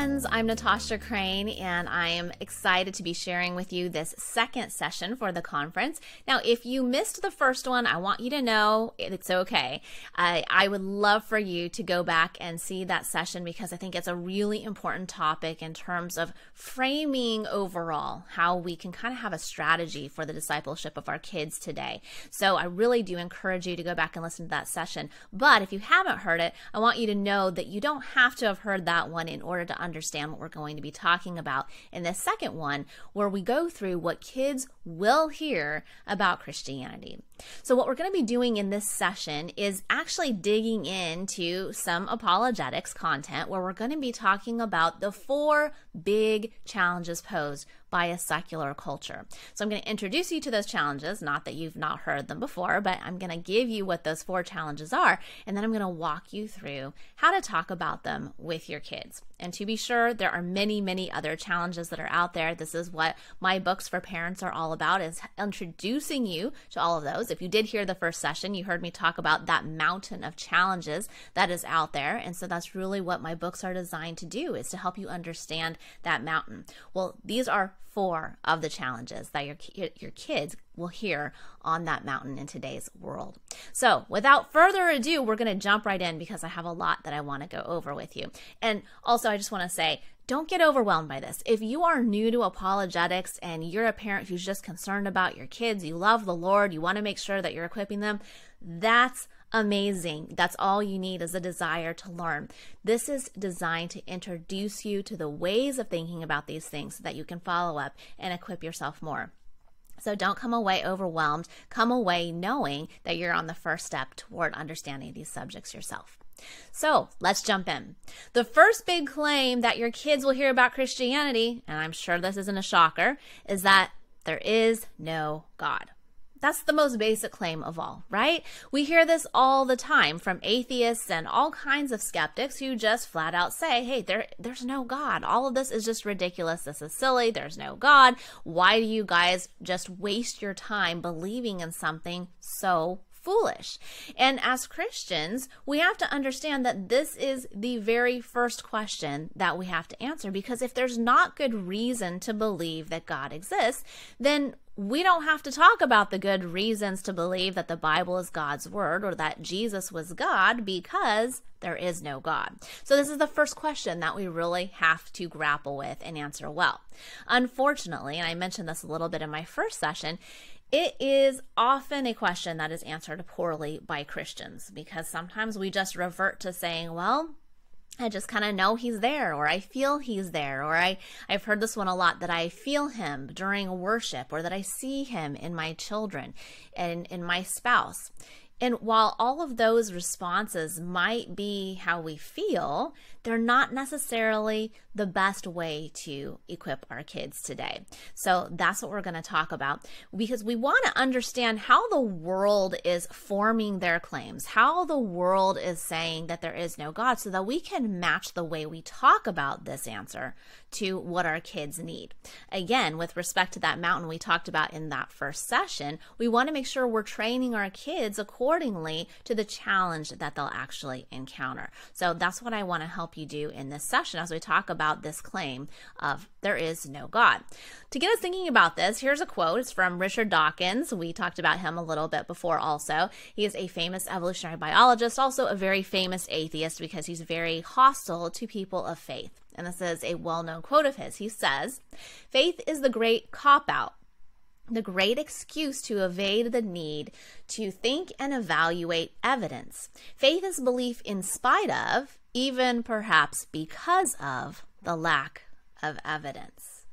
Friends, I'm Natasha Crain, and I am excited to be sharing with you this second session for the conference. Now, if you missed the first one, I want you to know it's okay. I, I would love for you to go back and see that session because I think it's a really important topic in terms of framing overall how we can kind of have a strategy for the discipleship of our kids today. So, I really do encourage you to go back and listen to that session. But if you haven't heard it, I want you to know that you don't have to have heard that one in order to understand what we're going to be talking about in the second one, where we go through what kids will hear about Christianity. So, what we're going to be doing in this session is actually digging into some apologetics content where we're going to be talking about the four big challenges posed by a secular culture. So, I'm going to introduce you to those challenges, not that you've not heard them before, but I'm going to give you what those four challenges are, and then I'm going to walk you through how to talk about them with your kids. And to be sure, there are many, many other challenges that are out there. This is what my books for parents are all about is introducing you to all of those. If you did hear the first session, you heard me talk about that mountain of challenges that is out there. And so that's really what my books are designed to do is to help you understand that mountain. Well, these are four of the challenges that your your kids will hear on that mountain in today's world. So, without further ado, we're going to jump right in because I have a lot that I want to go over with you. And also, I just want to say, don't get overwhelmed by this. If you are new to apologetics and you're a parent who's just concerned about your kids, you love the Lord, you want to make sure that you're equipping them, that's amazing. That's all you need is a desire to learn. This is designed to introduce you to the ways of thinking about these things so that you can follow up and equip yourself more. So don't come away overwhelmed. Come away knowing that you're on the first step toward understanding these subjects yourself. So let's jump in. The first big claim that your kids will hear about Christianity, and I'm sure this isn't a shocker, is that there is no God. That's the most basic claim of all, right? We hear this all the time from atheists and all kinds of skeptics who just flat out say, hey, there, there's no God. All of this is just ridiculous. This is silly. There's no God. Why do you guys just waste your time believing in something so foolish. And as Christians, we have to understand that this is the very first question that we have to answer because if there's not good reason to believe that God exists, then we don't have to talk about the good reasons to believe that the Bible is God's word or that Jesus was God because there is no God. So, this is the first question that we really have to grapple with and answer well. Unfortunately, and I mentioned this a little bit in my first session, it is often a question that is answered poorly by Christians because sometimes we just revert to saying, well, I just kind of know he's there or I feel he's there or I I've heard this one a lot that I feel him during worship or that I see him in my children and in my spouse. And while all of those responses might be how we feel, they're not necessarily the best way to equip our kids today. So that's what we're going to talk about because we want to understand how the world is forming their claims, how the world is saying that there is no God, so that we can match the way we talk about this answer to what our kids need. Again, with respect to that mountain we talked about in that first session, we want to make sure we're training our kids accordingly to the challenge that they'll actually encounter. So that's what I want to help you do in this session as we talk about this claim of there is no God. To get us thinking about this, here's a quote. It's from Richard Dawkins. We talked about him a little bit before also. He is a famous evolutionary biologist, also a very famous atheist because he's very hostile to people of faith. And this is a well known quote of his. He says, Faith is the great cop out the great excuse to evade the need to think and evaluate evidence. Faith is belief in spite of, even perhaps because of, the lack of evidence.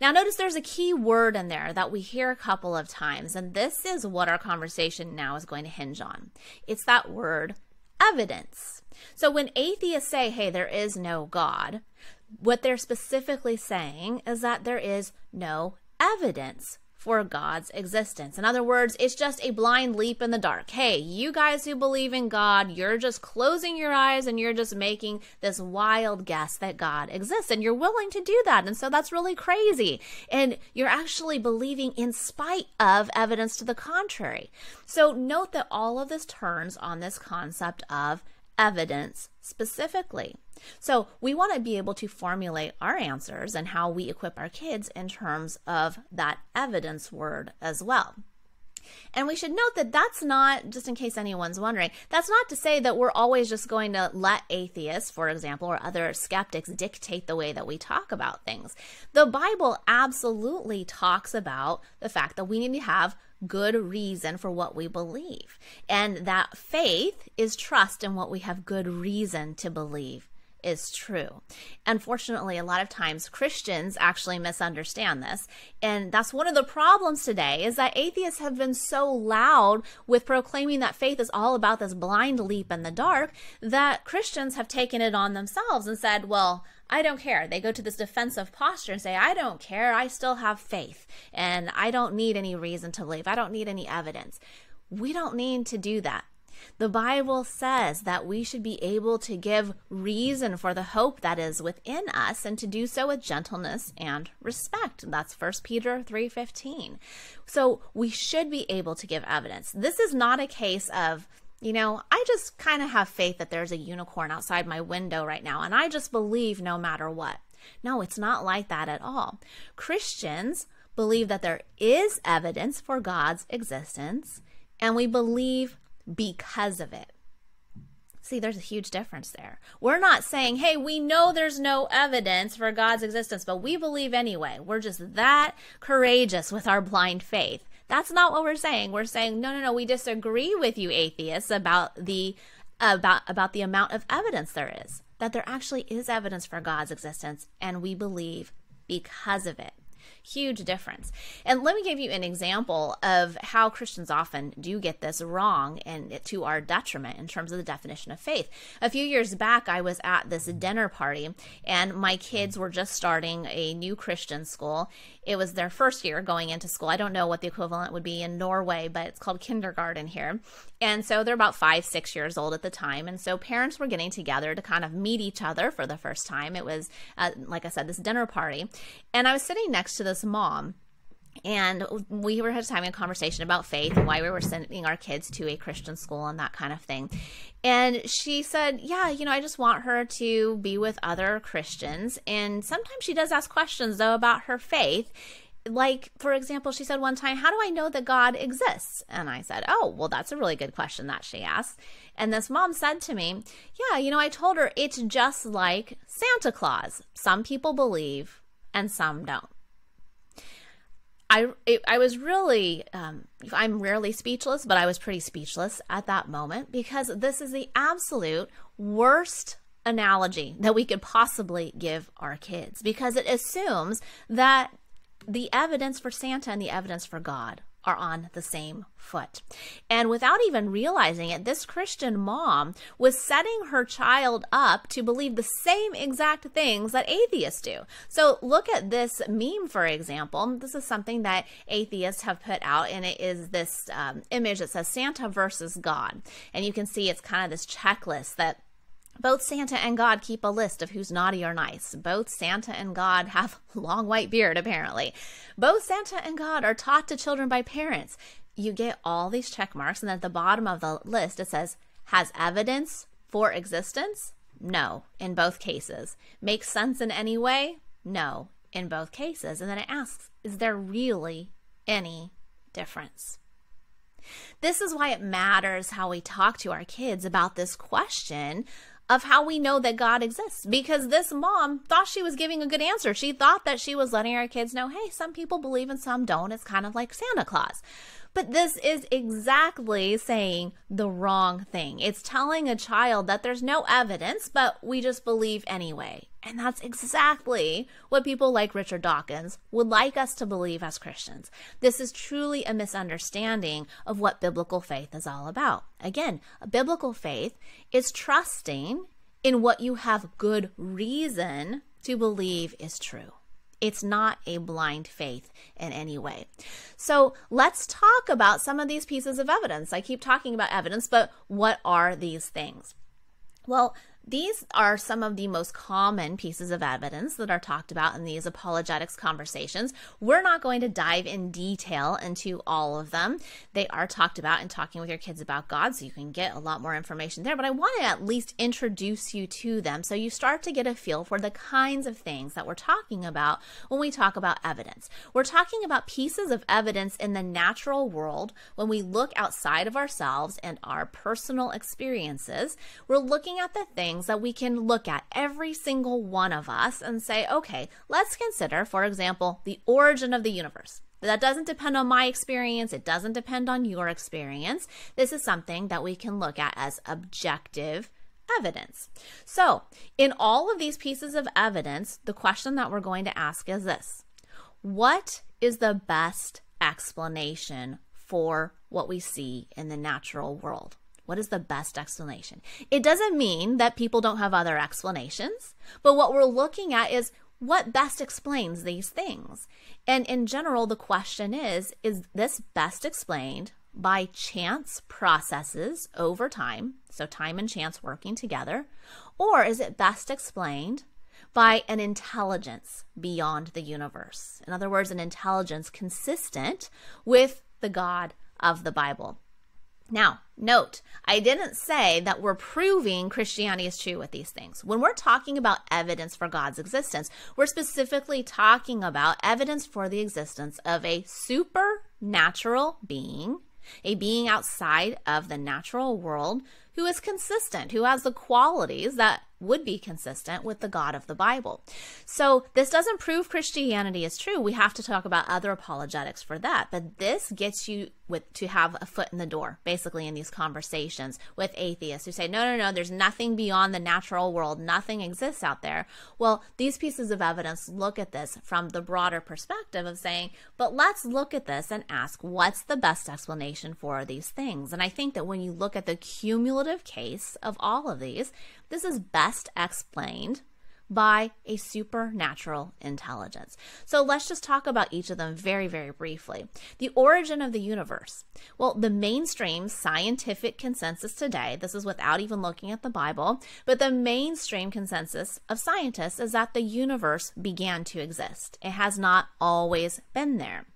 Now, notice there's a key word in there that we hear a couple of times, and this is what our conversation now is going to hinge on. It's that word evidence. So, when atheists say, hey, there is no God, what they're specifically saying is that there is no evidence for God's existence. In other words, it's just a blind leap in the dark. Hey, you guys who believe in God, you're just closing your eyes and you're just making this wild guess that God exists. And you're willing to do that. And so that's really crazy. And you're actually believing in spite of evidence to the contrary. So note that all of this turns on this concept of evidence specifically. So, we want to be able to formulate our answers and how we equip our kids in terms of that evidence word as well. And we should note that that's not, just in case anyone's wondering, that's not to say that we're always just going to let atheists, for example, or other skeptics dictate the way that we talk about things. The Bible absolutely talks about the fact that we need to have good reason for what we believe. And that faith is trust in what we have good reason to believe is true. Unfortunately, a lot of times Christians actually misunderstand this. And that's one of the problems today is that atheists have been so loud with proclaiming that faith is all about this blind leap in the dark that Christians have taken it on themselves and said, well, I don't care. They go to this defensive posture and say, I don't care. I still have faith and I don't need any reason to believe. I don't need any evidence. We don't need to do that. The Bible says that we should be able to give reason for the hope that is within us and to do so with gentleness and respect. That's 1 Peter 3:15. So we should be able to give evidence. This is not a case of you know, I just kind of have faith that there's a unicorn outside my window right now, and I just believe no matter what. No, it's not like that at all. Christians believe that there is evidence for God's existence, and we believe because of it. See, there's a huge difference there. We're not saying, hey, we know there's no evidence for God's existence, but we believe anyway. We're just that courageous with our blind faith. That's not what we're saying. We're saying, no, no, no, we disagree with you, atheists, about the about about the amount of evidence there is. That there actually is evidence for God's existence, and we believe because of it. Huge difference. And let me give you an example of how Christians often do get this wrong and to our detriment in terms of the definition of faith. A few years back, I was at this dinner party, and my kids were just starting a new Christian school. It was their first year going into school. I don't know what the equivalent would be in Norway, but it's called kindergarten here. And so they're about five, six years old at the time. And so parents were getting together to kind of meet each other for the first time. It was, uh, like I said, this dinner party. And I was sitting next to this mom and we were just having a conversation about faith and why we were sending our kids to a Christian school and that kind of thing. And she said, Yeah, you know, I just want her to be with other Christians. And sometimes she does ask questions, though, about her faith. Like, for example, she said one time, How do I know that God exists? And I said, Oh, well, that's a really good question that she asked. And this mom said to me, Yeah, you know, I told her it's just like Santa Claus. Some people believe and some don't. I it, I was really um, I'm rarely speechless, but I was pretty speechless at that moment because this is the absolute worst analogy that we could possibly give our kids because it assumes that the evidence for Santa and the evidence for God are on the same foot. And without even realizing it, this Christian mom was setting her child up to believe the same exact things that atheists do. So look at this meme, for example. This is something that atheists have put out, and it is this um, image that says Santa versus God. And you can see it's kind of this checklist that both Santa and God keep a list of who's naughty or nice. Both Santa and God have long white beard, apparently. Both Santa and God are taught to children by parents. You get all these check marks, and at the bottom of the list it says, has evidence for existence? No, in both cases. Makes sense in any way? No, in both cases. And then it asks, is there really any difference? This is why it matters how we talk to our kids about this question of how we know that God exists because this mom thought she was giving a good answer. She thought that she was letting her kids know, hey, some people believe and some don't. It's kind of like Santa Claus. But this is exactly saying the wrong thing. It's telling a child that there's no evidence, but we just believe anyway. And that's exactly what people like Richard Dawkins would like us to believe as Christians. This is truly a misunderstanding of what biblical faith is all about. Again, a biblical faith is trusting in what you have good reason to believe is true. It's not a blind faith in any way. So let's talk about some of these pieces of evidence. I keep talking about evidence, but what are these things? Well, these are some of the most common pieces of evidence that are talked about in these apologetics conversations. We're not going to dive in detail into all of them. They are talked about in talking with your kids about God, so you can get a lot more information there. But I want to at least introduce you to them so you start to get a feel for the kinds of things that we're talking about when we talk about evidence. We're talking about pieces of evidence in the natural world when we look outside of ourselves and our personal experiences. We're looking at the things things that we can look at, every single one of us, and say, okay, let's consider, for example, the origin of the universe. That doesn't depend on my experience. It doesn't depend on your experience. This is something that we can look at as objective evidence. So, in all of these pieces of evidence, the question that we're going to ask is this What is the best explanation for what we see in the natural world? What is the best explanation? It doesn't mean that people don't have other explanations, but what we're looking at is what best explains these things. And in general, the question is is this best explained by chance processes over time, so time and chance working together, or is it best explained by an intelligence beyond the universe? In other words, an intelligence consistent with the God of the Bible. Now, note, I didn't say that we're proving Christianity is true with these things. When we're talking about evidence for God's existence, we're specifically talking about evidence for the existence of a supernatural being, a being outside of the natural world who is consistent, who has the qualities that would be consistent with the God of the Bible. So this doesn't prove Christianity is true. We have to talk about other apologetics for that. But this gets you with to have a foot in the door, basically, in these conversations with atheists who say, no, no, no, there's nothing beyond the natural world, nothing exists out there. Well, these pieces of evidence look at this from the broader perspective of saying, but let's look at this and ask what's the best explanation for these things. And I think that when you look at the cumulative case of all of these, this is best explained by a supernatural intelligence. So let's just talk about each of them very, very briefly. The origin of the universe. Well, the mainstream scientific consensus today, this is without even looking at the Bible, but the mainstream consensus of scientists is that the universe began to exist. It has not always been there.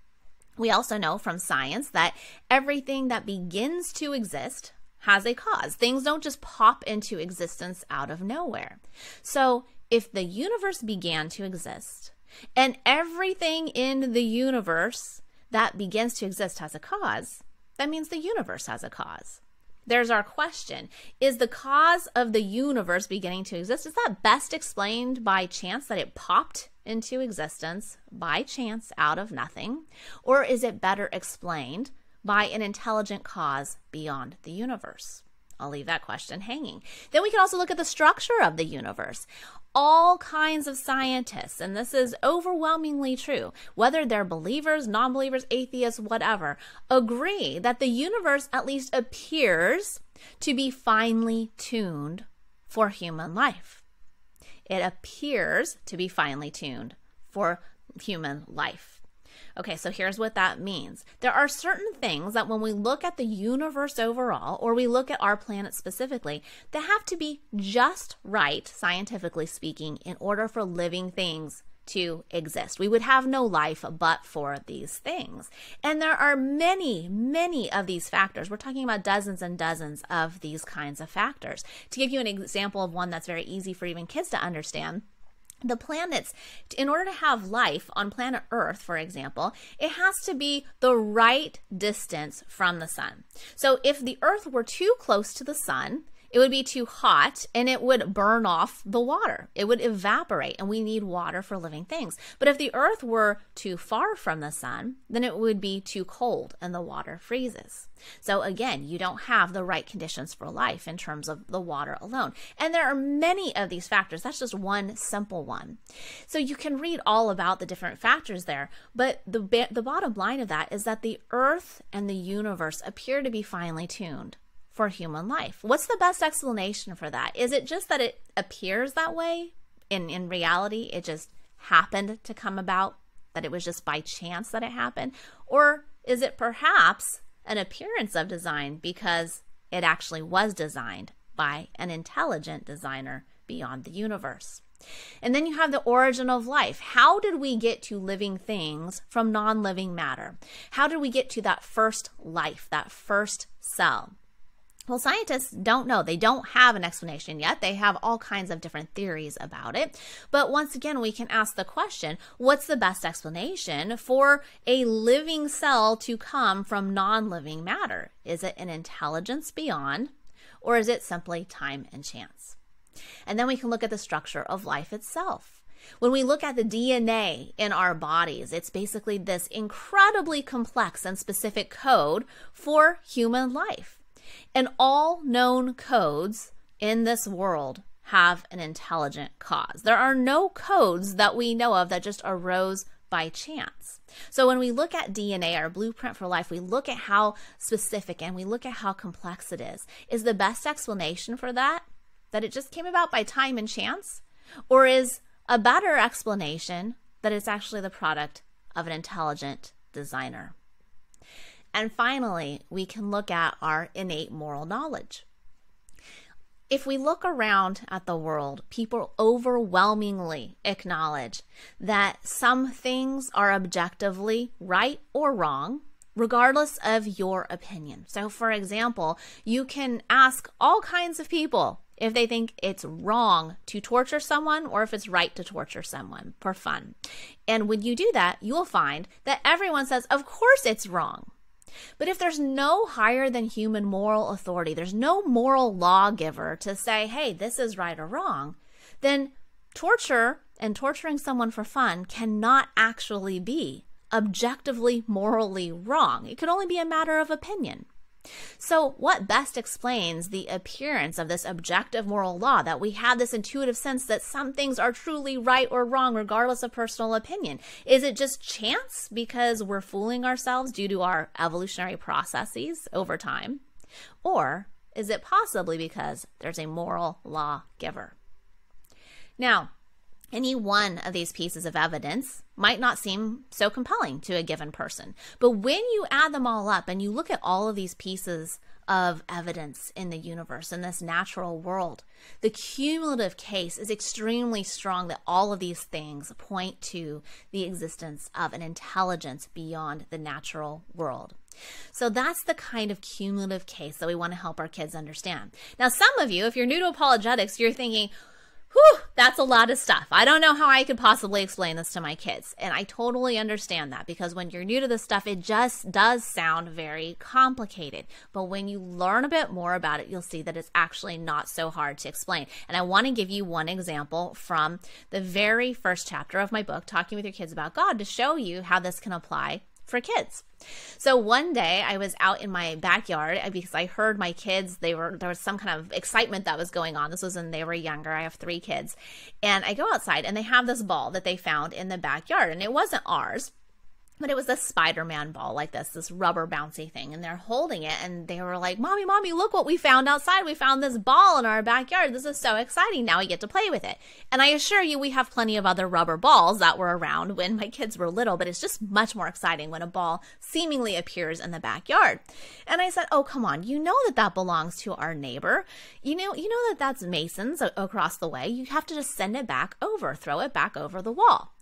We also know from science that everything that begins to exist has a cause. Things don't just pop into existence out of nowhere. So, if the universe began to exist and everything in the universe that begins to exist has a cause, that means the universe has a cause. There's our question. Is the cause of the universe beginning to exist? Is that best explained by chance that it popped into existence by chance out of nothing? Or is it better explained by an intelligent cause beyond the universe? I'll leave that question hanging. Then we can also look at the structure of the universe. All kinds of scientists, and this is overwhelmingly true, whether they're believers, non believers, atheists, whatever, agree that the universe at least appears to be finely tuned for human life. It appears to be finely tuned for human life. Okay, so here's what that means. There are certain things that when we look at the universe overall, or we look at our planet specifically, they have to be just right, scientifically speaking, in order for living things to exist. We would have no life but for these things. And there are many, many of these factors. We're talking about dozens and dozens of these kinds of factors. To give you an example of one that's very easy for even kids to understand, the planets, in order to have life on planet Earth, for example, it has to be the right distance from the sun. So if the Earth were too close to the sun, it would be too hot and it would burn off the water. It would evaporate, and we need water for living things. But if the earth were too far from the sun, then it would be too cold and the water freezes. So again, you don't have the right conditions for life in terms of the water alone. And there are many of these factors. That's just one simple one. So you can read all about the different factors there, but the the bottom line of that is that the earth and the universe appear to be finely tuned for human life. What's the best explanation for that? Is it just that it appears that way? In in reality, it just happened to come about, that it was just by chance that it happened? Or is it perhaps an appearance of design because it actually was designed by an intelligent designer beyond the universe? And then you have the origin of life. How did we get to living things from non living matter? How did we get to that first life, that first cell? Well, scientists don't know. They don't have an explanation yet. They have all kinds of different theories about it. But once again, we can ask the question what's the best explanation for a living cell to come from non living matter? Is it an intelligence beyond, or is it simply time and chance? And then we can look at the structure of life itself. When we look at the DNA in our bodies, it's basically this incredibly complex and specific code for human life. And all known codes in this world have an intelligent cause. There are no codes that we know of that just arose by chance. So when we look at DNA, our blueprint for life, we look at how specific and we look at how complex it is. Is the best explanation for that that it just came about by time and chance? Or is a better explanation that it's actually the product of an intelligent designer? And finally, we can look at our innate moral knowledge. If we look around at the world, people overwhelmingly acknowledge that some things are objectively right or wrong, regardless of your opinion. So, for example, you can ask all kinds of people if they think it's wrong to torture someone or if it's right to torture someone for fun. And when you do that, you will find that everyone says, Of course it's wrong. But if there's no higher than human moral authority, there's no moral lawgiver to say, hey, this is right or wrong, then torture and torturing someone for fun cannot actually be objectively morally wrong. It could only be a matter of opinion. So, what best explains the appearance of this objective moral law that we have this intuitive sense that some things are truly right or wrong, regardless of personal opinion? Is it just chance because we're fooling ourselves due to our evolutionary processes over time? Or is it possibly because there's a moral law giver? Now, any one of these pieces of evidence might not seem so compelling to a given person. But when you add them all up and you look at all of these pieces of evidence in the universe, in this natural world, the cumulative case is extremely strong that all of these things point to the existence of an intelligence beyond the natural world. So that's the kind of cumulative case that we want to help our kids understand. Now, some of you, if you're new to apologetics, you're thinking, Whew, that's a lot of stuff. I don't know how I could possibly explain this to my kids. And I totally understand that because when you're new to this stuff, it just does sound very complicated. But when you learn a bit more about it, you'll see that it's actually not so hard to explain. And I want to give you one example from the very first chapter of my book, Talking with Your Kids About God, to show you how this can apply for kids. So one day I was out in my backyard uh, because I heard my kids, they were there was some kind of excitement that was going on. This was when they were younger. I have 3 kids. And I go outside and they have this ball that they found in the backyard and it wasn't ours but it was a Spider-Man ball like this, this rubber bouncy thing. And they're holding it and they were like, Mommy, Mommy, look what we found outside. We found this ball in our backyard. This is so exciting. Now we get to play with it. And I assure you, we have plenty of other rubber balls that were around when my kids were little, but it's just much more exciting when a ball seemingly appears in the backyard. And I said, Oh, come on. You know that that belongs to our neighbor. You know, you know that that's Mason's across the way. You have to just send it back over, throw it back over the wall.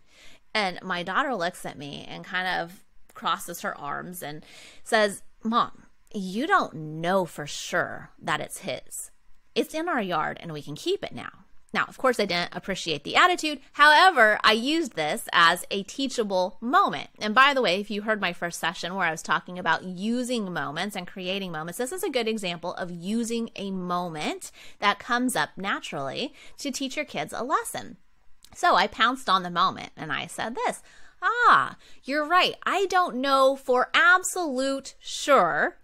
And my daughter looks at me and kind of crosses her arms and says, Mom, you don't know for sure that it's his. It's in our yard and we can keep it now. Now, of course, I didn't appreciate the attitude. However, I used this as a teachable moment. And by the way, if you heard my first session where I was talking about using moments and creating moments, this is a good example of using a moment that comes up naturally to teach your kids a lesson. So I pounced on the moment and I said this Ah, you're right. I don't know for absolute sure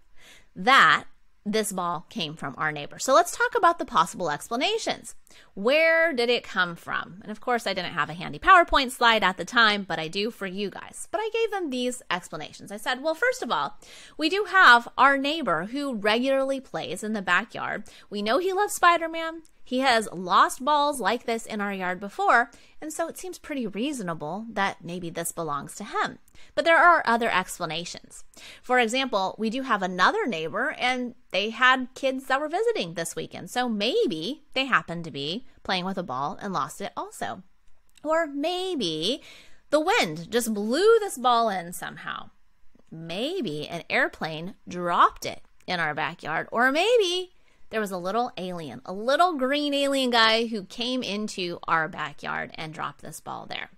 that this ball came from our neighbor. So let's talk about the possible explanations. Where did it come from? And of course, I didn't have a handy PowerPoint slide at the time, but I do for you guys. But I gave them these explanations. I said, well, first of all, we do have our neighbor who regularly plays in the backyard. We know he loves Spider Man. He has lost balls like this in our yard before, and so it seems pretty reasonable that maybe this belongs to him. But there are other explanations. For example, we do have another neighbor, and they had kids that were visiting this weekend, so maybe they happened to be playing with a ball and lost it also. Or maybe the wind just blew this ball in somehow. Maybe an airplane dropped it in our backyard, or maybe there was a little alien, a little green alien guy who came into our backyard and dropped this ball there.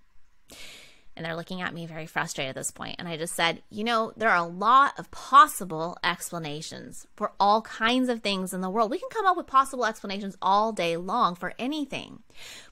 And they're looking at me very frustrated at this point. And I just said, you know, there are a lot of possible explanations for all kinds of things in the world. We can come up with possible explanations all day long for anything.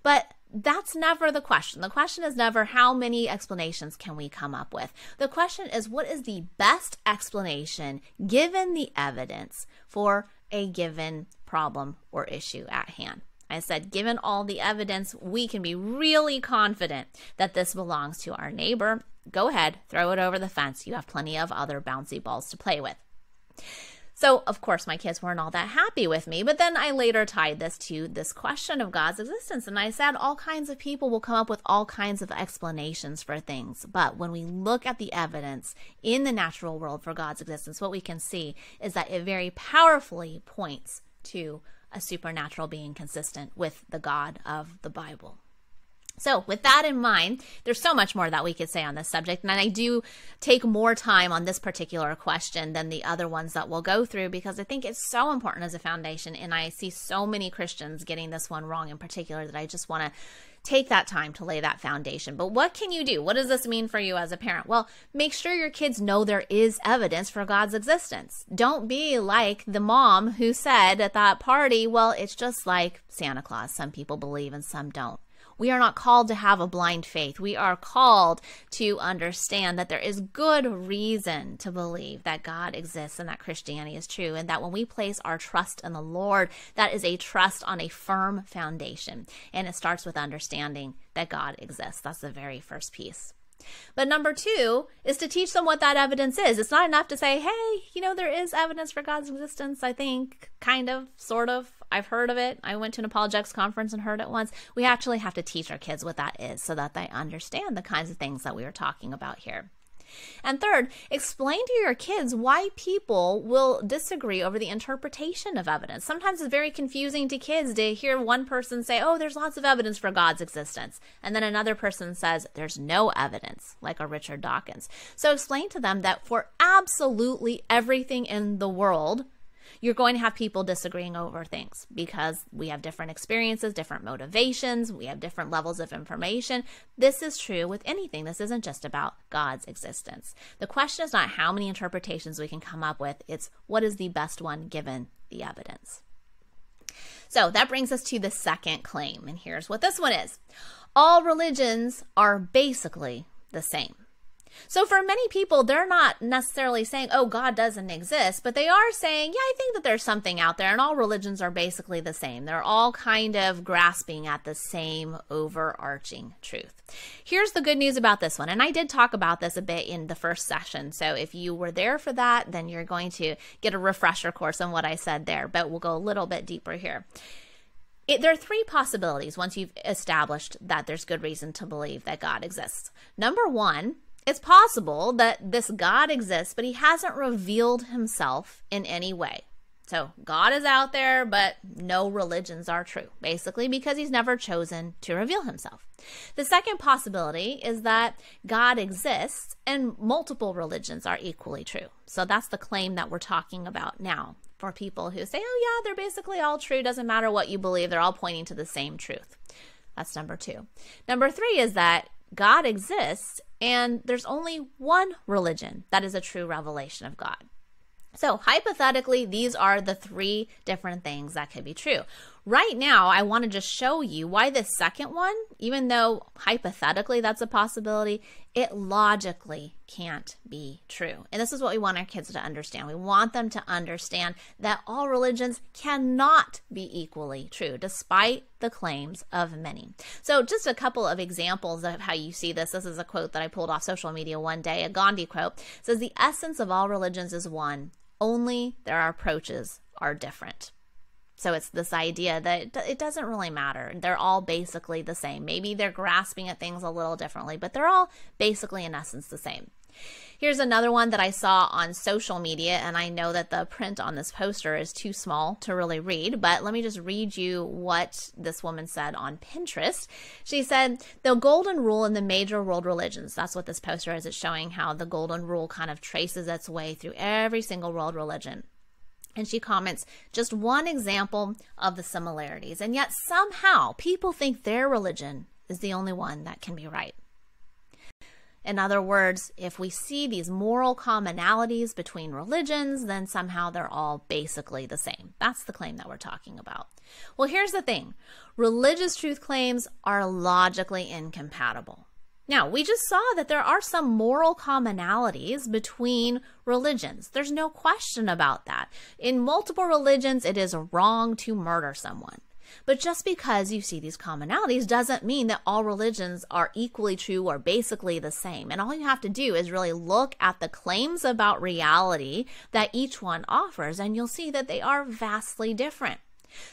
But that's never the question. The question is never how many explanations can we come up with. The question is what is the best explanation given the evidence for a given problem or issue at hand. I said, given all the evidence, we can be really confident that this belongs to our neighbor. Go ahead, throw it over the fence. You have plenty of other bouncy balls to play with. So, of course, my kids weren't all that happy with me, but then I later tied this to this question of God's existence. And I said all kinds of people will come up with all kinds of explanations for things. But when we look at the evidence in the natural world for God's existence, what we can see is that it very powerfully points to a supernatural being consistent with the God of the Bible. So, with that in mind, there's so much more that we could say on this subject. And I do take more time on this particular question than the other ones that we'll go through because I think it's so important as a foundation. And I see so many Christians getting this one wrong in particular that I just want to take that time to lay that foundation. But what can you do? What does this mean for you as a parent? Well, make sure your kids know there is evidence for God's existence. Don't be like the mom who said at that party, well, it's just like Santa Claus. Some people believe and some don't. We are not called to have a blind faith. We are called to understand that there is good reason to believe that God exists and that Christianity is true, and that when we place our trust in the Lord, that is a trust on a firm foundation. And it starts with understanding that God exists. That's the very first piece. But number two is to teach them what that evidence is. It's not enough to say, hey, you know, there is evidence for God's existence, I think, kind of, sort of. I've heard of it. I went to an apologetics conference and heard it once. We actually have to teach our kids what that is so that they understand the kinds of things that we are talking about here. And third, explain to your kids why people will disagree over the interpretation of evidence. Sometimes it's very confusing to kids to hear one person say, Oh, there's lots of evidence for God's existence. And then another person says, There's no evidence, like a Richard Dawkins. So explain to them that for absolutely everything in the world, you're going to have people disagreeing over things because we have different experiences, different motivations, we have different levels of information. This is true with anything. This isn't just about God's existence. The question is not how many interpretations we can come up with, it's what is the best one given the evidence. So that brings us to the second claim, and here's what this one is all religions are basically the same. So for many people, they're not necessarily saying, oh, God doesn't exist, but they are saying, yeah, I think that there's something out there, and all religions are basically the same. They're all kind of grasping at the same overarching truth. Here's the good news about this one, and I did talk about this a bit in the first session. So if you were there for that, then you're going to get a refresher course on what I said there, but we'll go a little bit deeper here. It, there are three possibilities once you've established that there's good reason to believe that God exists. Number one it's possible that this God exists, but he hasn't revealed himself in any way. So God is out there, but no religions are true, basically because he's never chosen to reveal himself. The second possibility is that God exists and multiple religions are equally true. So that's the claim that we're talking about now for people who say, oh, yeah, they're basically all true. Doesn't matter what you believe, they're all pointing to the same truth. That's number two. Number three is that God exists and there's only one religion that is a true revelation of God. So, hypothetically, these are the three different things that could be true. Right now, I want to just show you why the second one, even though hypothetically that's a possibility, it logically can't be true. And this is what we want our kids to understand. We want them to understand that all religions cannot be equally true, despite the claims of many. So, just a couple of examples of how you see this. This is a quote that I pulled off social media one day, a Gandhi quote. Says, The essence of all religions is one, only their approaches are different. So it's this idea that it doesn't really matter. They're all basically the same. Maybe they're grasping at things a little differently, but they're all basically, in essence, the same. Here's another one that I saw on social media, and I know that the print on this poster is too small to really read, but let me just read you what this woman said on Pinterest. She said, The golden rule in the major world religions. That's what this poster is. It's showing how the golden rule kind of traces its way through every single world religion. And she comments, just one example of the similarities. And yet somehow people think their religion is the only one that can be right. In other words, if we see these moral commonalities between religions, then somehow they're all basically the same. That's the claim that we're talking about. Well, here's the thing religious truth claims are logically incompatible. Now, we just saw that there are some moral commonalities between religions. There's no question about that. In multiple religions, it is wrong to murder someone. But just because you see these commonalities doesn't mean that all religions are equally true or basically the same. And all you have to do is really look at the claims about reality that each one offers, and you'll see that they are vastly different.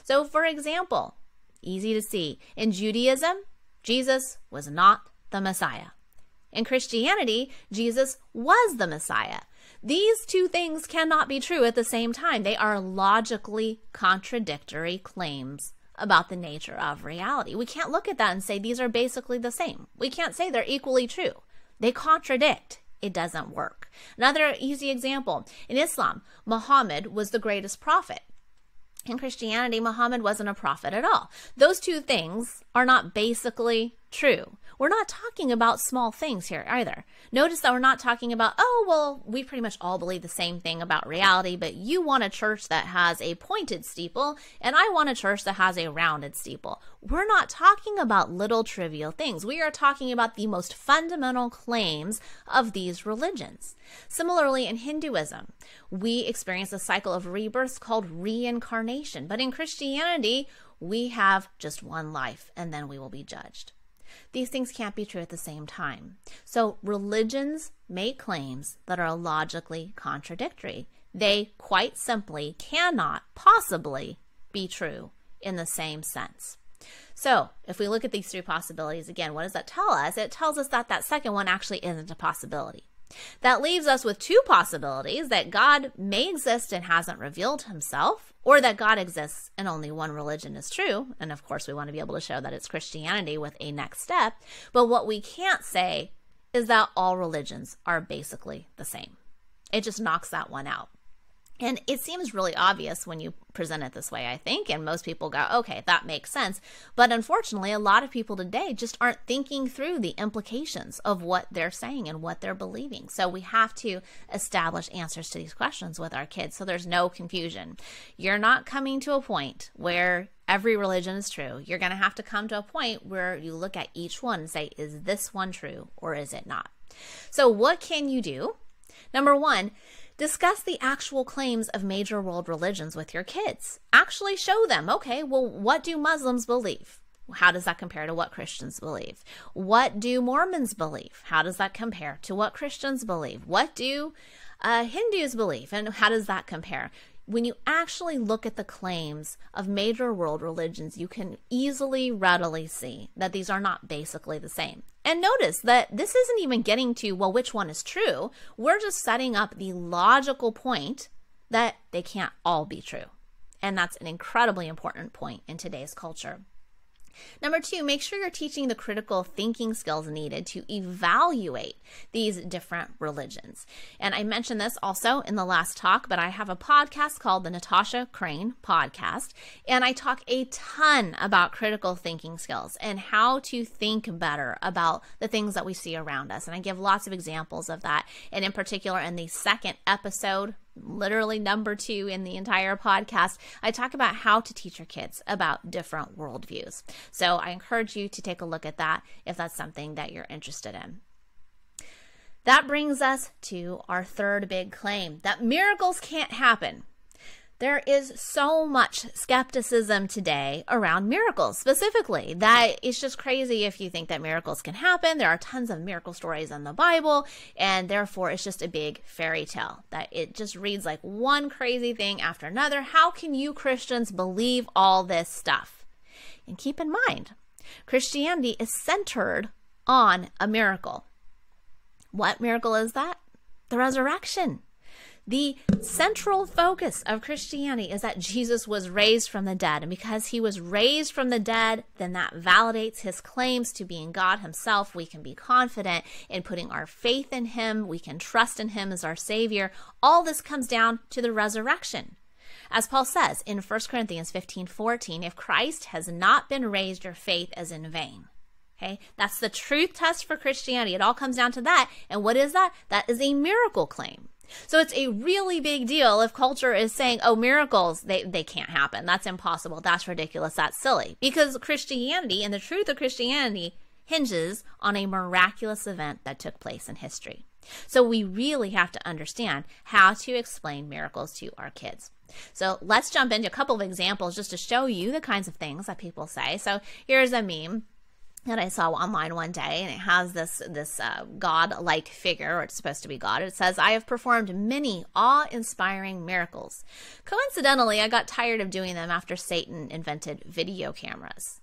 So, for example, easy to see, in Judaism, Jesus was not the Messiah. In Christianity, Jesus was the Messiah. These two things cannot be true at the same time. They are logically contradictory claims about the nature of reality. We can't look at that and say these are basically the same. We can't say they're equally true. They contradict. It doesn't work. Another easy example in Islam, Muhammad was the greatest prophet. In Christianity, Muhammad wasn't a prophet at all. Those two things are not basically true. We're not talking about small things here either. Notice that we're not talking about, oh, well, we pretty much all believe the same thing about reality, but you want a church that has a pointed steeple, and I want a church that has a rounded steeple. We're not talking about little trivial things. We are talking about the most fundamental claims of these religions. Similarly, in Hinduism, we experience a cycle of rebirths called reincarnation, but in Christianity, we have just one life and then we will be judged. These things can't be true at the same time. So religions make claims that are logically contradictory. They quite simply cannot possibly be true in the same sense. So, if we look at these three possibilities again, what does that tell us? It tells us that that second one actually isn't a possibility. That leaves us with two possibilities that God may exist and hasn't revealed himself, or that God exists and only one religion is true. And of course, we want to be able to show that it's Christianity with a next step. But what we can't say is that all religions are basically the same. It just knocks that one out. And it seems really obvious when you present it this way, I think, and most people go, okay, that makes sense. But unfortunately, a lot of people today just aren't thinking through the implications of what they're saying and what they're believing. So we have to establish answers to these questions with our kids so there's no confusion. You're not coming to a point where every religion is true. You're going to have to come to a point where you look at each one and say, is this one true or is it not? So, what can you do? Number one, Discuss the actual claims of major world religions with your kids. Actually show them, okay, well, what do Muslims believe? How does that compare to what Christians believe? What do Mormons believe? How does that compare to what Christians believe? What do uh, Hindus believe? And how does that compare? When you actually look at the claims of major world religions, you can easily, readily see that these are not basically the same. And notice that this isn't even getting to, well, which one is true. We're just setting up the logical point that they can't all be true. And that's an incredibly important point in today's culture. Number two, make sure you're teaching the critical thinking skills needed to evaluate these different religions. And I mentioned this also in the last talk, but I have a podcast called the Natasha Crain Podcast, and I talk a ton about critical thinking skills and how to think better about the things that we see around us. And I give lots of examples of that. And in particular, in the second episode, literally number two in the entire podcast, I talk about how to teach your kids about different worldviews. So I encourage you to take a look at that if that's something that you're interested in. That brings us to our third big claim that miracles can't happen. There is so much skepticism today around miracles specifically that it's just crazy if you think that miracles can happen. There are tons of miracle stories in the Bible, and therefore it's just a big fairy tale that it just reads like one crazy thing after another. How can you Christians believe all this stuff? And keep in mind, Christianity is centered on a miracle. What miracle is that? The resurrection. The central focus of Christianity is that Jesus was raised from the dead. And because he was raised from the dead, then that validates his claims to being God himself. We can be confident in putting our faith in him. We can trust in him as our Savior. All this comes down to the resurrection. As Paul says in 1 Corinthians 15 14, if Christ has not been raised, your faith is in vain. Okay, that's the truth test for Christianity. It all comes down to that. And what is that? That is a miracle claim. So it's a really big deal if culture is saying, oh, miracles, they, they can't happen. That's impossible. That's ridiculous. That's silly. Because Christianity and the truth of Christianity hinges on a miraculous event that took place in history. So we really have to understand how to explain miracles to our kids. So let's jump into a couple of examples just to show you the kinds of things that people say. So here's a meme that I saw online one day, and it has this this uh, god-like figure, or it's supposed to be God. It says, "I have performed many awe-inspiring miracles. Coincidentally, I got tired of doing them after Satan invented video cameras."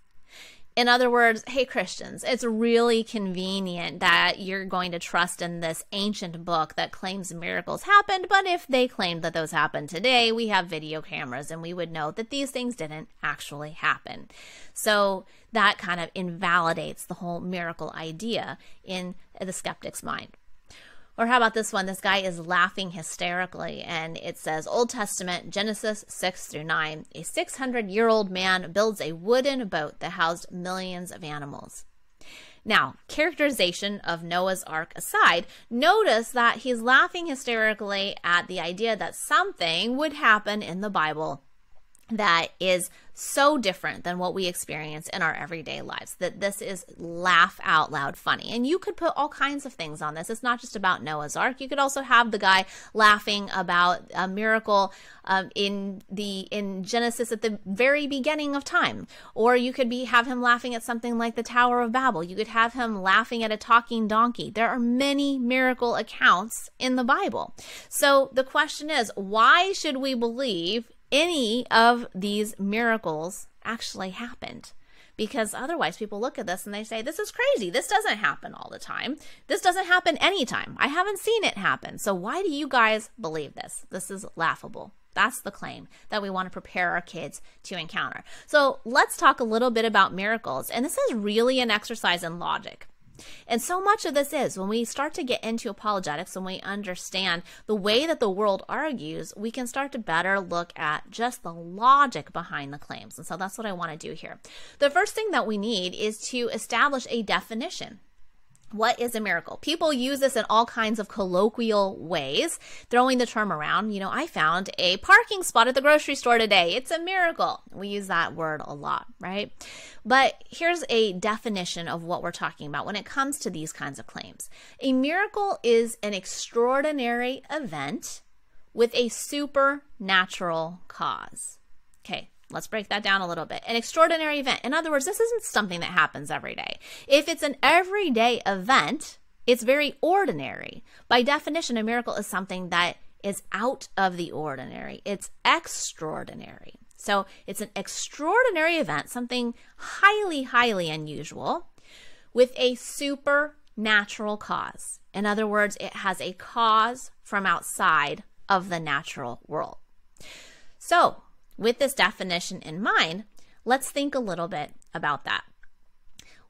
In other words, hey Christians, it's really convenient that you're going to trust in this ancient book that claims miracles happened, but if they claimed that those happened today, we have video cameras and we would know that these things didn't actually happen. So that kind of invalidates the whole miracle idea in the skeptic's mind. Or how about this one? This guy is laughing hysterically, and it says Old Testament, Genesis 6 through 9. A 600 year old man builds a wooden boat that housed millions of animals. Now, characterization of Noah's Ark aside, notice that he's laughing hysterically at the idea that something would happen in the Bible that is so different than what we experience in our everyday lives that this is laugh out loud funny. And you could put all kinds of things on this. It's not just about Noah's Ark. You could also have the guy laughing about a miracle um, in the in Genesis at the very beginning of time, or you could be have him laughing at something like the Tower of Babel. You could have him laughing at a talking donkey. There are many miracle accounts in the Bible. So the question is, why should we believe any of these miracles actually happened. Because otherwise, people look at this and they say, This is crazy. This doesn't happen all the time. This doesn't happen anytime. I haven't seen it happen. So, why do you guys believe this? This is laughable. That's the claim that we want to prepare our kids to encounter. So, let's talk a little bit about miracles. And this is really an exercise in logic. And so much of this is when we start to get into apologetics, when we understand the way that the world argues, we can start to better look at just the logic behind the claims. And so that's what I want to do here. The first thing that we need is to establish a definition. What is a miracle? People use this in all kinds of colloquial ways, throwing the term around. You know, I found a parking spot at the grocery store today. It's a miracle. We use that word a lot, right? But here's a definition of what we're talking about when it comes to these kinds of claims. A miracle is an extraordinary event with a supernatural cause. Okay, Let's break that down a little bit. An extraordinary event. In other words, this isn't something that happens every day. If it's an everyday event, it's very ordinary. By definition, a miracle is something that is out of the ordinary, it's extraordinary. So it's an extraordinary event, something highly, highly unusual with a supernatural cause. In other words, it has a cause from outside of the natural world. So, with this definition in mind, let's think a little bit about that.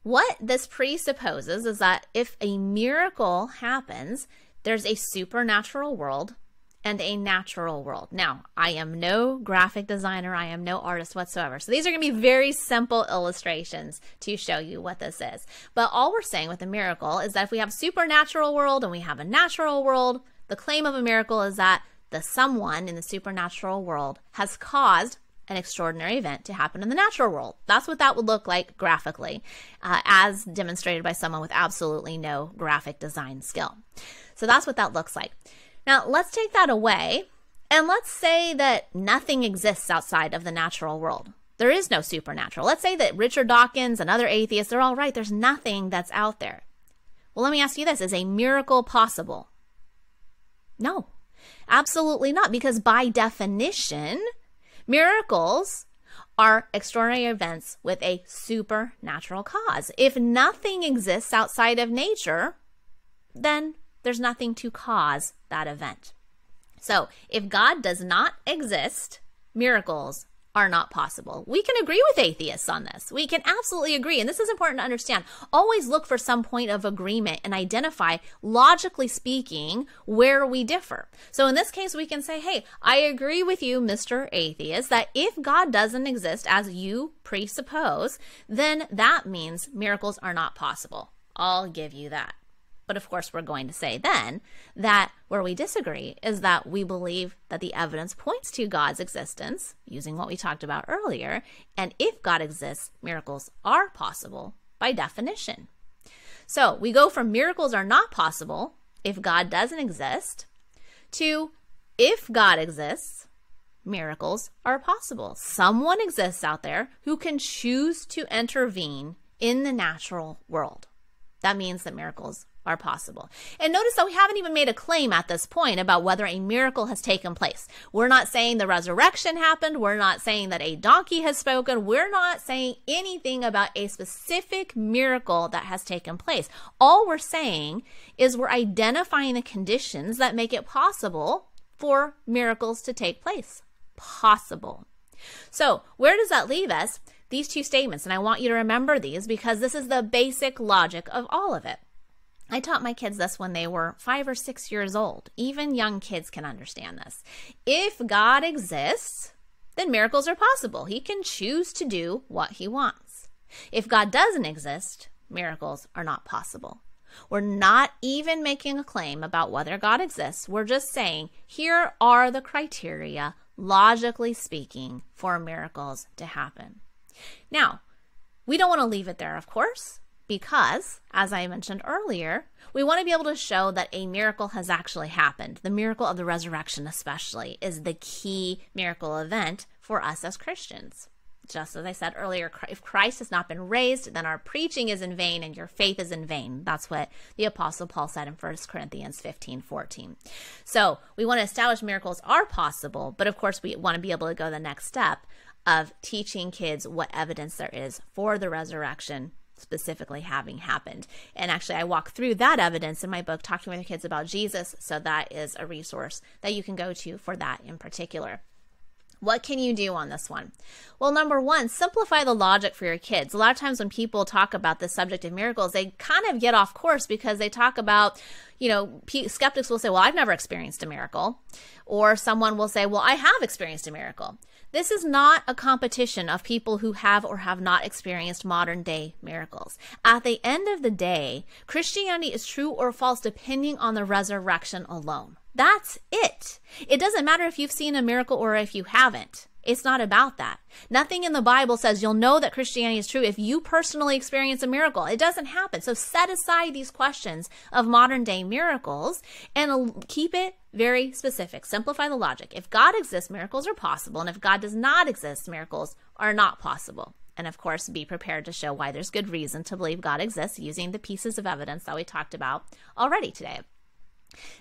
What this presupposes is that if a miracle happens, there's a supernatural world and a natural world. Now, I am no graphic designer, I am no artist whatsoever. So these are going to be very simple illustrations to show you what this is. But all we're saying with a miracle is that if we have supernatural world and we have a natural world, the claim of a miracle is that the someone in the supernatural world has caused an extraordinary event to happen in the natural world. That's what that would look like graphically, uh, as demonstrated by someone with absolutely no graphic design skill. So that's what that looks like. Now, let's take that away and let's say that nothing exists outside of the natural world. There is no supernatural. Let's say that Richard Dawkins and other atheists, they're all right. There's nothing that's out there. Well, let me ask you this Is a miracle possible? No, absolutely not. Because by definition, miracles are extraordinary events with a supernatural cause. If nothing exists outside of nature, then there's nothing to cause that event. So, if God does not exist, miracles are not possible. We can agree with atheists on this. We can absolutely agree. And this is important to understand. Always look for some point of agreement and identify, logically speaking, where we differ. So in this case, we can say, hey, I agree with you, Mr. Atheist, that if God doesn't exist as you presuppose, then that means miracles are not possible. I'll give you that. But of course, we're going to say then that where we disagree is that we believe that the evidence points to God's existence, using what we talked about earlier. And if God exists, miracles are possible by definition. So we go from miracles are not possible if God doesn't exist to if God exists, miracles are possible. Someone exists out there who can choose to intervene in the natural world. That means that miracles are possible. And notice that we haven't even made a claim at this point about whether a miracle has taken place. We're not saying the resurrection happened. We're not saying that a donkey has spoken. We're not saying anything about a specific miracle that has taken place. All we're saying is we're identifying the conditions that make it possible for miracles to take place. Possible. So, where does that leave us? These two statements, and I want you to remember these because this is the basic logic of all of it. I taught my kids this when they were five or six years old. Even young kids can understand this. If God exists, then miracles are possible. He can choose to do what he wants. If God doesn't exist, miracles are not possible. We're not even making a claim about whether God exists. We're just saying here are the criteria, logically speaking, for miracles to happen. Now, we don't want to leave it there, of course because, as I mentioned earlier, we want to be able to show that a miracle has actually happened. The miracle of the resurrection, especially, is the key miracle event for us as Christians. Just as I said earlier, if Christ has not been raised, then our preaching is in vain and your faith is in vain. That's what the Apostle Paul said in 1 Corinthians 15 14. So we want to establish miracles are possible, but of course, we want to be able to go the next step of teaching kids what evidence there is for the resurrection specifically having happened. And actually, I walk through that evidence in my book, Talking with Your Kids About Jesus. So that is a resource that you can go to for that in particular. What can you do on this one? Well, number one, simplify the logic for your kids. A lot of times when people talk about the subject of miracles, they kind of get off course because they talk about, you know, skeptics will say, well, I've never experienced a miracle. Or someone will say, well, I have experienced a miracle. This is not a competition of people who have or have not experienced modern day miracles. At the end of the day, Christianity is true or false depending on the resurrection alone. That's it. It doesn't matter if you've seen a miracle or if you haven't. It's not about that. Nothing in the Bible says you'll know that Christianity is true if you personally experience a miracle. It doesn't happen. So set aside these questions of modern day miracles and keep it very specific. Simplify the logic. If God exists, miracles are possible. And if God does not exist, miracles are not possible. And of course, be prepared to show why there's good reason to believe God exists using the pieces of evidence that we talked about already today.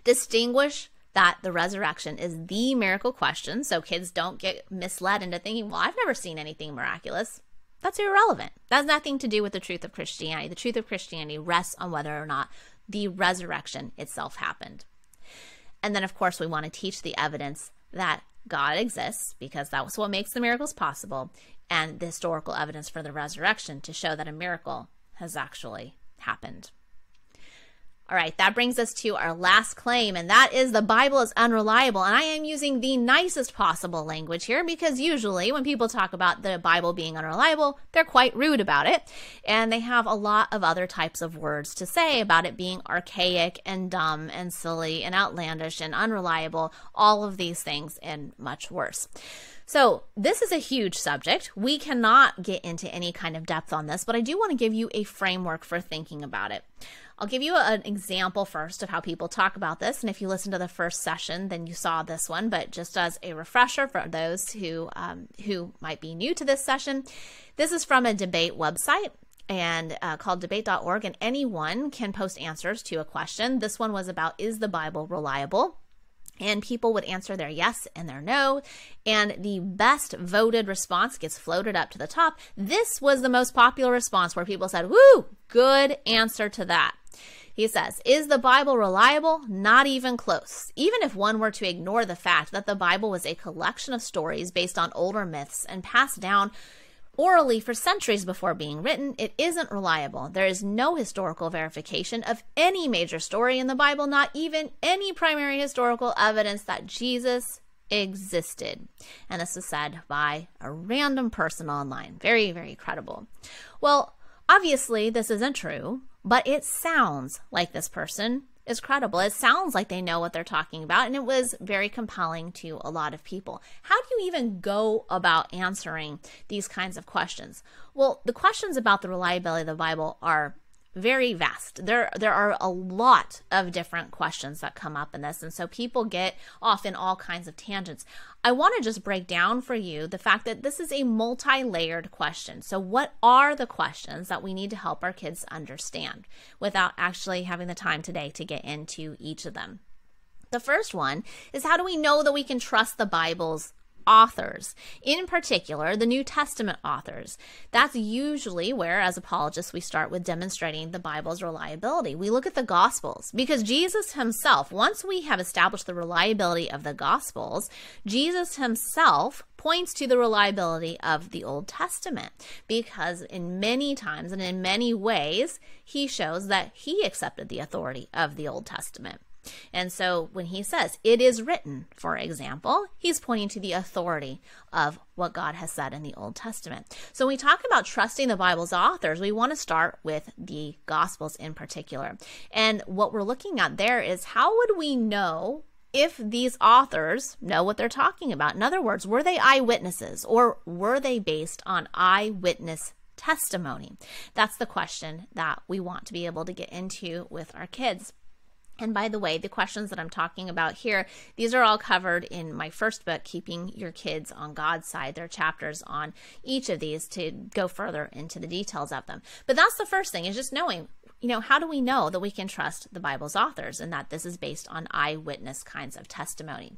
Distinguish that the resurrection is the miracle question so kids don't get misled into thinking, well, I've never seen anything miraculous. That's irrelevant. That has nothing to do with the truth of Christianity. The truth of Christianity rests on whether or not the resurrection itself happened. And then, of course, we want to teach the evidence that God exists because that's what makes the miracles possible, and the historical evidence for the resurrection to show that a miracle has actually happened. All right, that brings us to our last claim, and that is the Bible is unreliable. And I am using the nicest possible language here because usually when people talk about the Bible being unreliable, they're quite rude about it. And they have a lot of other types of words to say about it being archaic and dumb and silly and outlandish and unreliable, all of these things and much worse. So, this is a huge subject. We cannot get into any kind of depth on this, but I do want to give you a framework for thinking about it. I'll give you an example first of how people talk about this. And if you listen to the first session, then you saw this one. But just as a refresher for those who um, who might be new to this session, this is from a debate website and uh, called debate.org, and anyone can post answers to a question. This one was about is the Bible reliable? and people would answer their yes and their no and the best voted response gets floated up to the top this was the most popular response where people said woo good answer to that he says, Is the Bible reliable? Not even close. Even if one were to ignore the fact that the Bible was a collection of stories based on older myths and passed down orally for centuries before being written, it isn't reliable. There is no historical verification of any major story in the Bible, not even any primary historical evidence that Jesus existed. And this was said by a random person online. Very, very credible. Well, obviously, this isn't true, but it sounds like this person is credible. It sounds like they know what they're talking about, and it was very compelling to a lot of people. How do you even go about answering these kinds of questions? Well, the questions about the reliability of the Bible are very vast. There there are a lot of different questions that come up in this and so people get off in all kinds of tangents. I want to just break down for you the fact that this is a multi-layered question. So what are the questions that we need to help our kids understand without actually having the time today to get into each of them? The first one is how do we know that we can trust the Bible's authors, in particular, the New Testament authors. That's usually where, as apologists, we start with demonstrating the Bible's reliability. We look at the Gospels because Jesus himself, once we have established the reliability of the Gospels, Jesus himself points to the reliability of the Old Testament because in many times and in many ways he shows that he accepted the authority of the Old Testament. And so when he says it is written, for example, he's pointing to the authority of what God has said in the Old Testament. So when we talk about trusting the Bible's authors, we want to start with the Gospels in particular. And what we're looking at there is how would we know if these authors know what they're talking about? In other words, were they eyewitnesses or were they based on eyewitness testimony? That's the question that we want to be able to get into with our kids. And by the way, the questions that I'm talking about here, these are all covered in my first book, Keeping Your Kids on God's Side. There are chapters on each of these to go further into the details of them. But that's the first thing is just knowing you know, how do we know that we can trust the Bible's authors and that this is based on eyewitness kinds of testimony?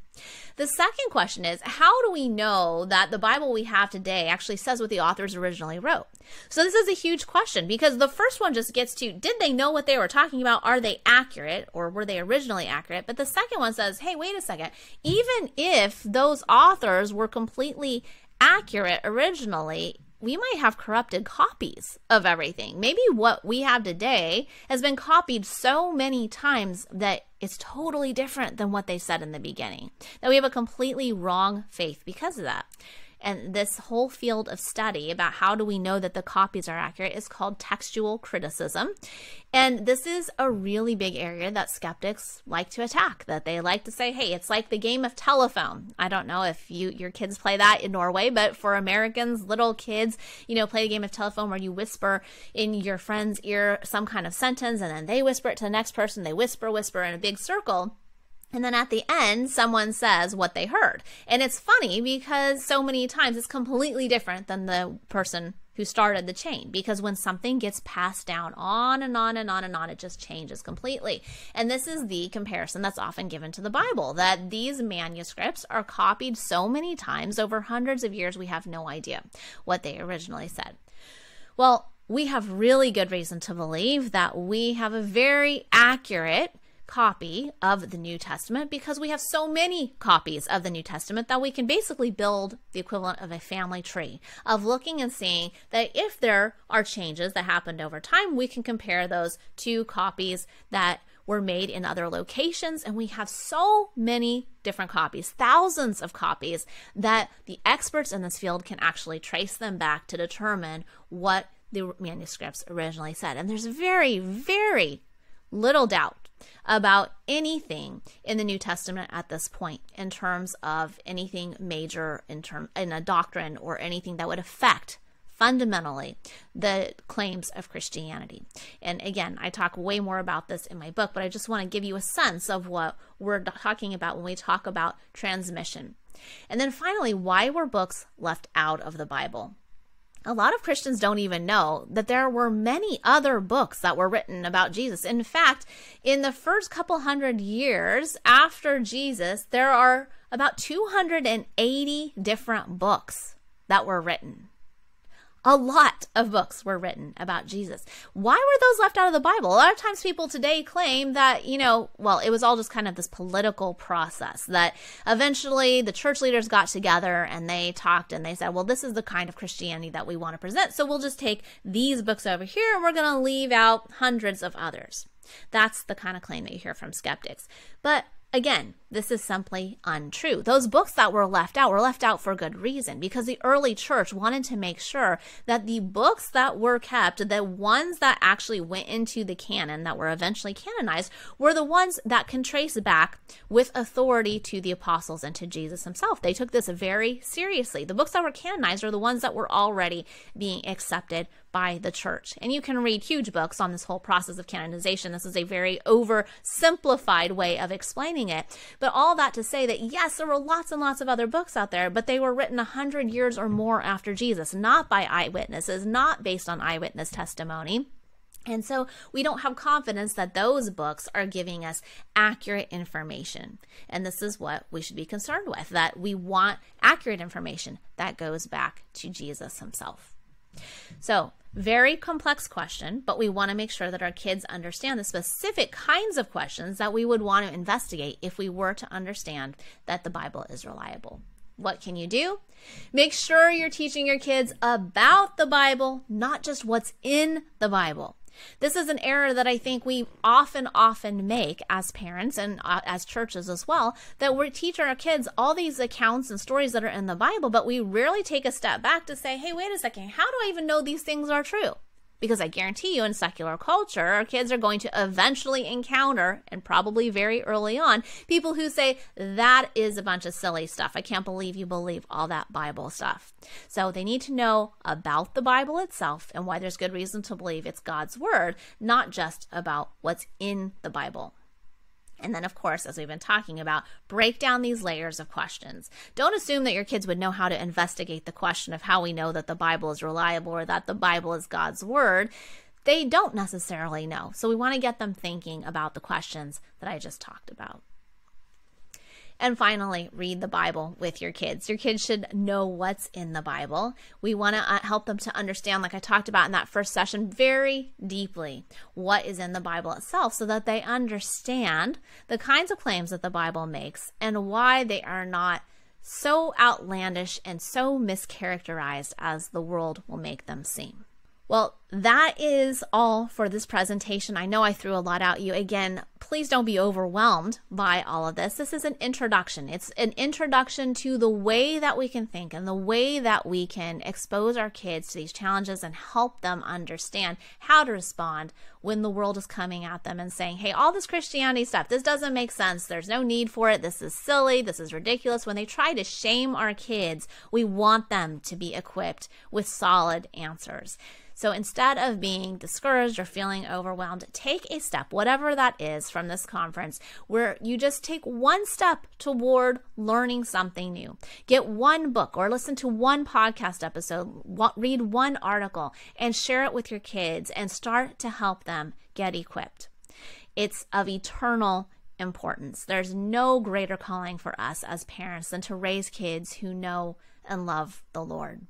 The second question is how do we know that the Bible we have today actually says what the authors originally wrote? So, this is a huge question because the first one just gets to did they know what they were talking about? Are they accurate or were they originally accurate? But the second one says, hey, wait a second. Even if those authors were completely accurate originally, we might have corrupted copies of everything. Maybe what we have today has been copied so many times that it's totally different than what they said in the beginning. That we have a completely wrong faith because of that. And this whole field of study about how do we know that the copies are accurate is called textual criticism. And this is a really big area that skeptics like to attack, that they like to say, hey, it's like the game of telephone. I don't know if you your kids play that in Norway, but for Americans, little kids, you know, play the game of telephone where you whisper in your friend's ear some kind of sentence and then they whisper it to the next person, they whisper, whisper in a big circle. And then at the end, someone says what they heard. And it's funny because so many times it's completely different than the person who started the chain because when something gets passed down on and on and on and on, it just changes completely. And this is the comparison that's often given to the Bible that these manuscripts are copied so many times over hundreds of years, we have no idea what they originally said. Well, we have really good reason to believe that we have a very accurate copy of the New Testament because we have so many copies of the New Testament that we can basically build the equivalent of a family tree of looking and seeing that if there are changes that happened over time, we can compare those to copies that were made in other locations. And we have so many different copies, thousands of copies, that the experts in this field can actually trace them back to determine what the manuscripts originally said. And there's very, very little doubt about anything in the New Testament at this point in terms of anything major in term in a doctrine or anything that would affect fundamentally the claims of Christianity. And again, I talk way more about this in my book, but I just want to give you a sense of what we're talking about when we talk about transmission. And then finally, why were books left out of the Bible? A lot of Christians don't even know that there were many other books that were written about Jesus. In fact, in the first couple hundred years after Jesus, there are about 280 different books that were written a lot of books were written about Jesus. Why were those left out of the Bible? A lot of times people today claim that, you know, well, it was all just kind of this political process that eventually the church leaders got together and they talked and they said, well, this is the kind of Christianity that we want to present. So we'll just take these books over here and we're going to leave out hundreds of others. That's the kind of claim that you hear from skeptics. But Again, this is simply untrue. Those books that were left out were left out for good reason because the early church wanted to make sure that the books that were kept, the ones that actually went into the canon that were eventually canonized, were the ones that can trace back with authority to the apostles and to Jesus himself. They took this very seriously. The books that were canonized are the ones that were already being accepted by the church. And you can read huge books on this whole process of canonization. This is a very oversimplified way of explaining it. But all that to say that yes, there were lots and lots of other books out there, but they were written a hundred years or more after Jesus, not by eyewitnesses, not based on eyewitness testimony. And so we don't have confidence that those books are giving us accurate information. And this is what we should be concerned with that we want accurate information that goes back to Jesus himself. So, very complex question, but we want to make sure that our kids understand the specific kinds of questions that we would want to investigate if we were to understand that the Bible is reliable. What can you do? Make sure you're teaching your kids about the Bible, not just what's in the Bible. This is an error that I think we often, often make as parents and uh, as churches as well, that we teach our kids all these accounts and stories that are in the Bible, but we rarely take a step back to say, hey, wait a second, how do I even know these things are true? Because I guarantee you, in secular culture, our kids are going to eventually encounter, and probably very early on, people who say, That is a bunch of silly stuff. I can't believe you believe all that Bible stuff. So they need to know about the Bible itself and why there's good reason to believe it's God's word, not just about what's in the Bible. And then, of course, as we've been talking about, break down these layers of questions. Don't assume that your kids would know how to investigate the question of how we know that the Bible is reliable or that the Bible is God's word. They don't necessarily know. So we want to get them thinking about the questions that I just talked about. And finally, read the Bible with your kids. Your kids should know what's in the Bible. We want to uh, help them to understand, like I talked about in that first session, very deeply what is in the Bible itself so that they understand the kinds of claims that the Bible makes and why they are not so outlandish and so mischaracterized as the world will make them seem. Well, that is all for this presentation. I know I threw a lot at you. Again, please don't be overwhelmed by all of this. This is an introduction. It's an introduction to the way that we can think and the way that we can expose our kids to these challenges and help them understand how to respond when the world is coming at them and saying, hey, all this Christianity stuff, this doesn't make sense. There's no need for it. This is silly. This is ridiculous. When they try to shame our kids, we want them to be equipped with solid answers. So instead of being discouraged or feeling overwhelmed, take a step, whatever that is from this conference, where you just take one step toward learning something new. Get one book or listen to one podcast episode, read one article, and share it with your kids and start to help them get equipped. It's of eternal importance. There's no greater calling for us as parents than to raise kids who know and love the Lord.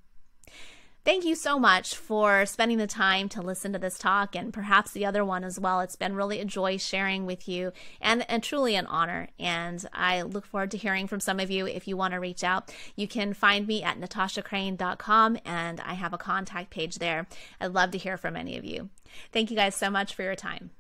Thank you so much for spending the time to listen to this talk and perhaps the other one as well. It's been really a joy sharing with you and, and truly an honor. And I look forward to hearing from some of you. If you want to reach out, you can find me at natashacrain.com and I have a contact page there. I'd love to hear from any of you. Thank you guys so much for your time.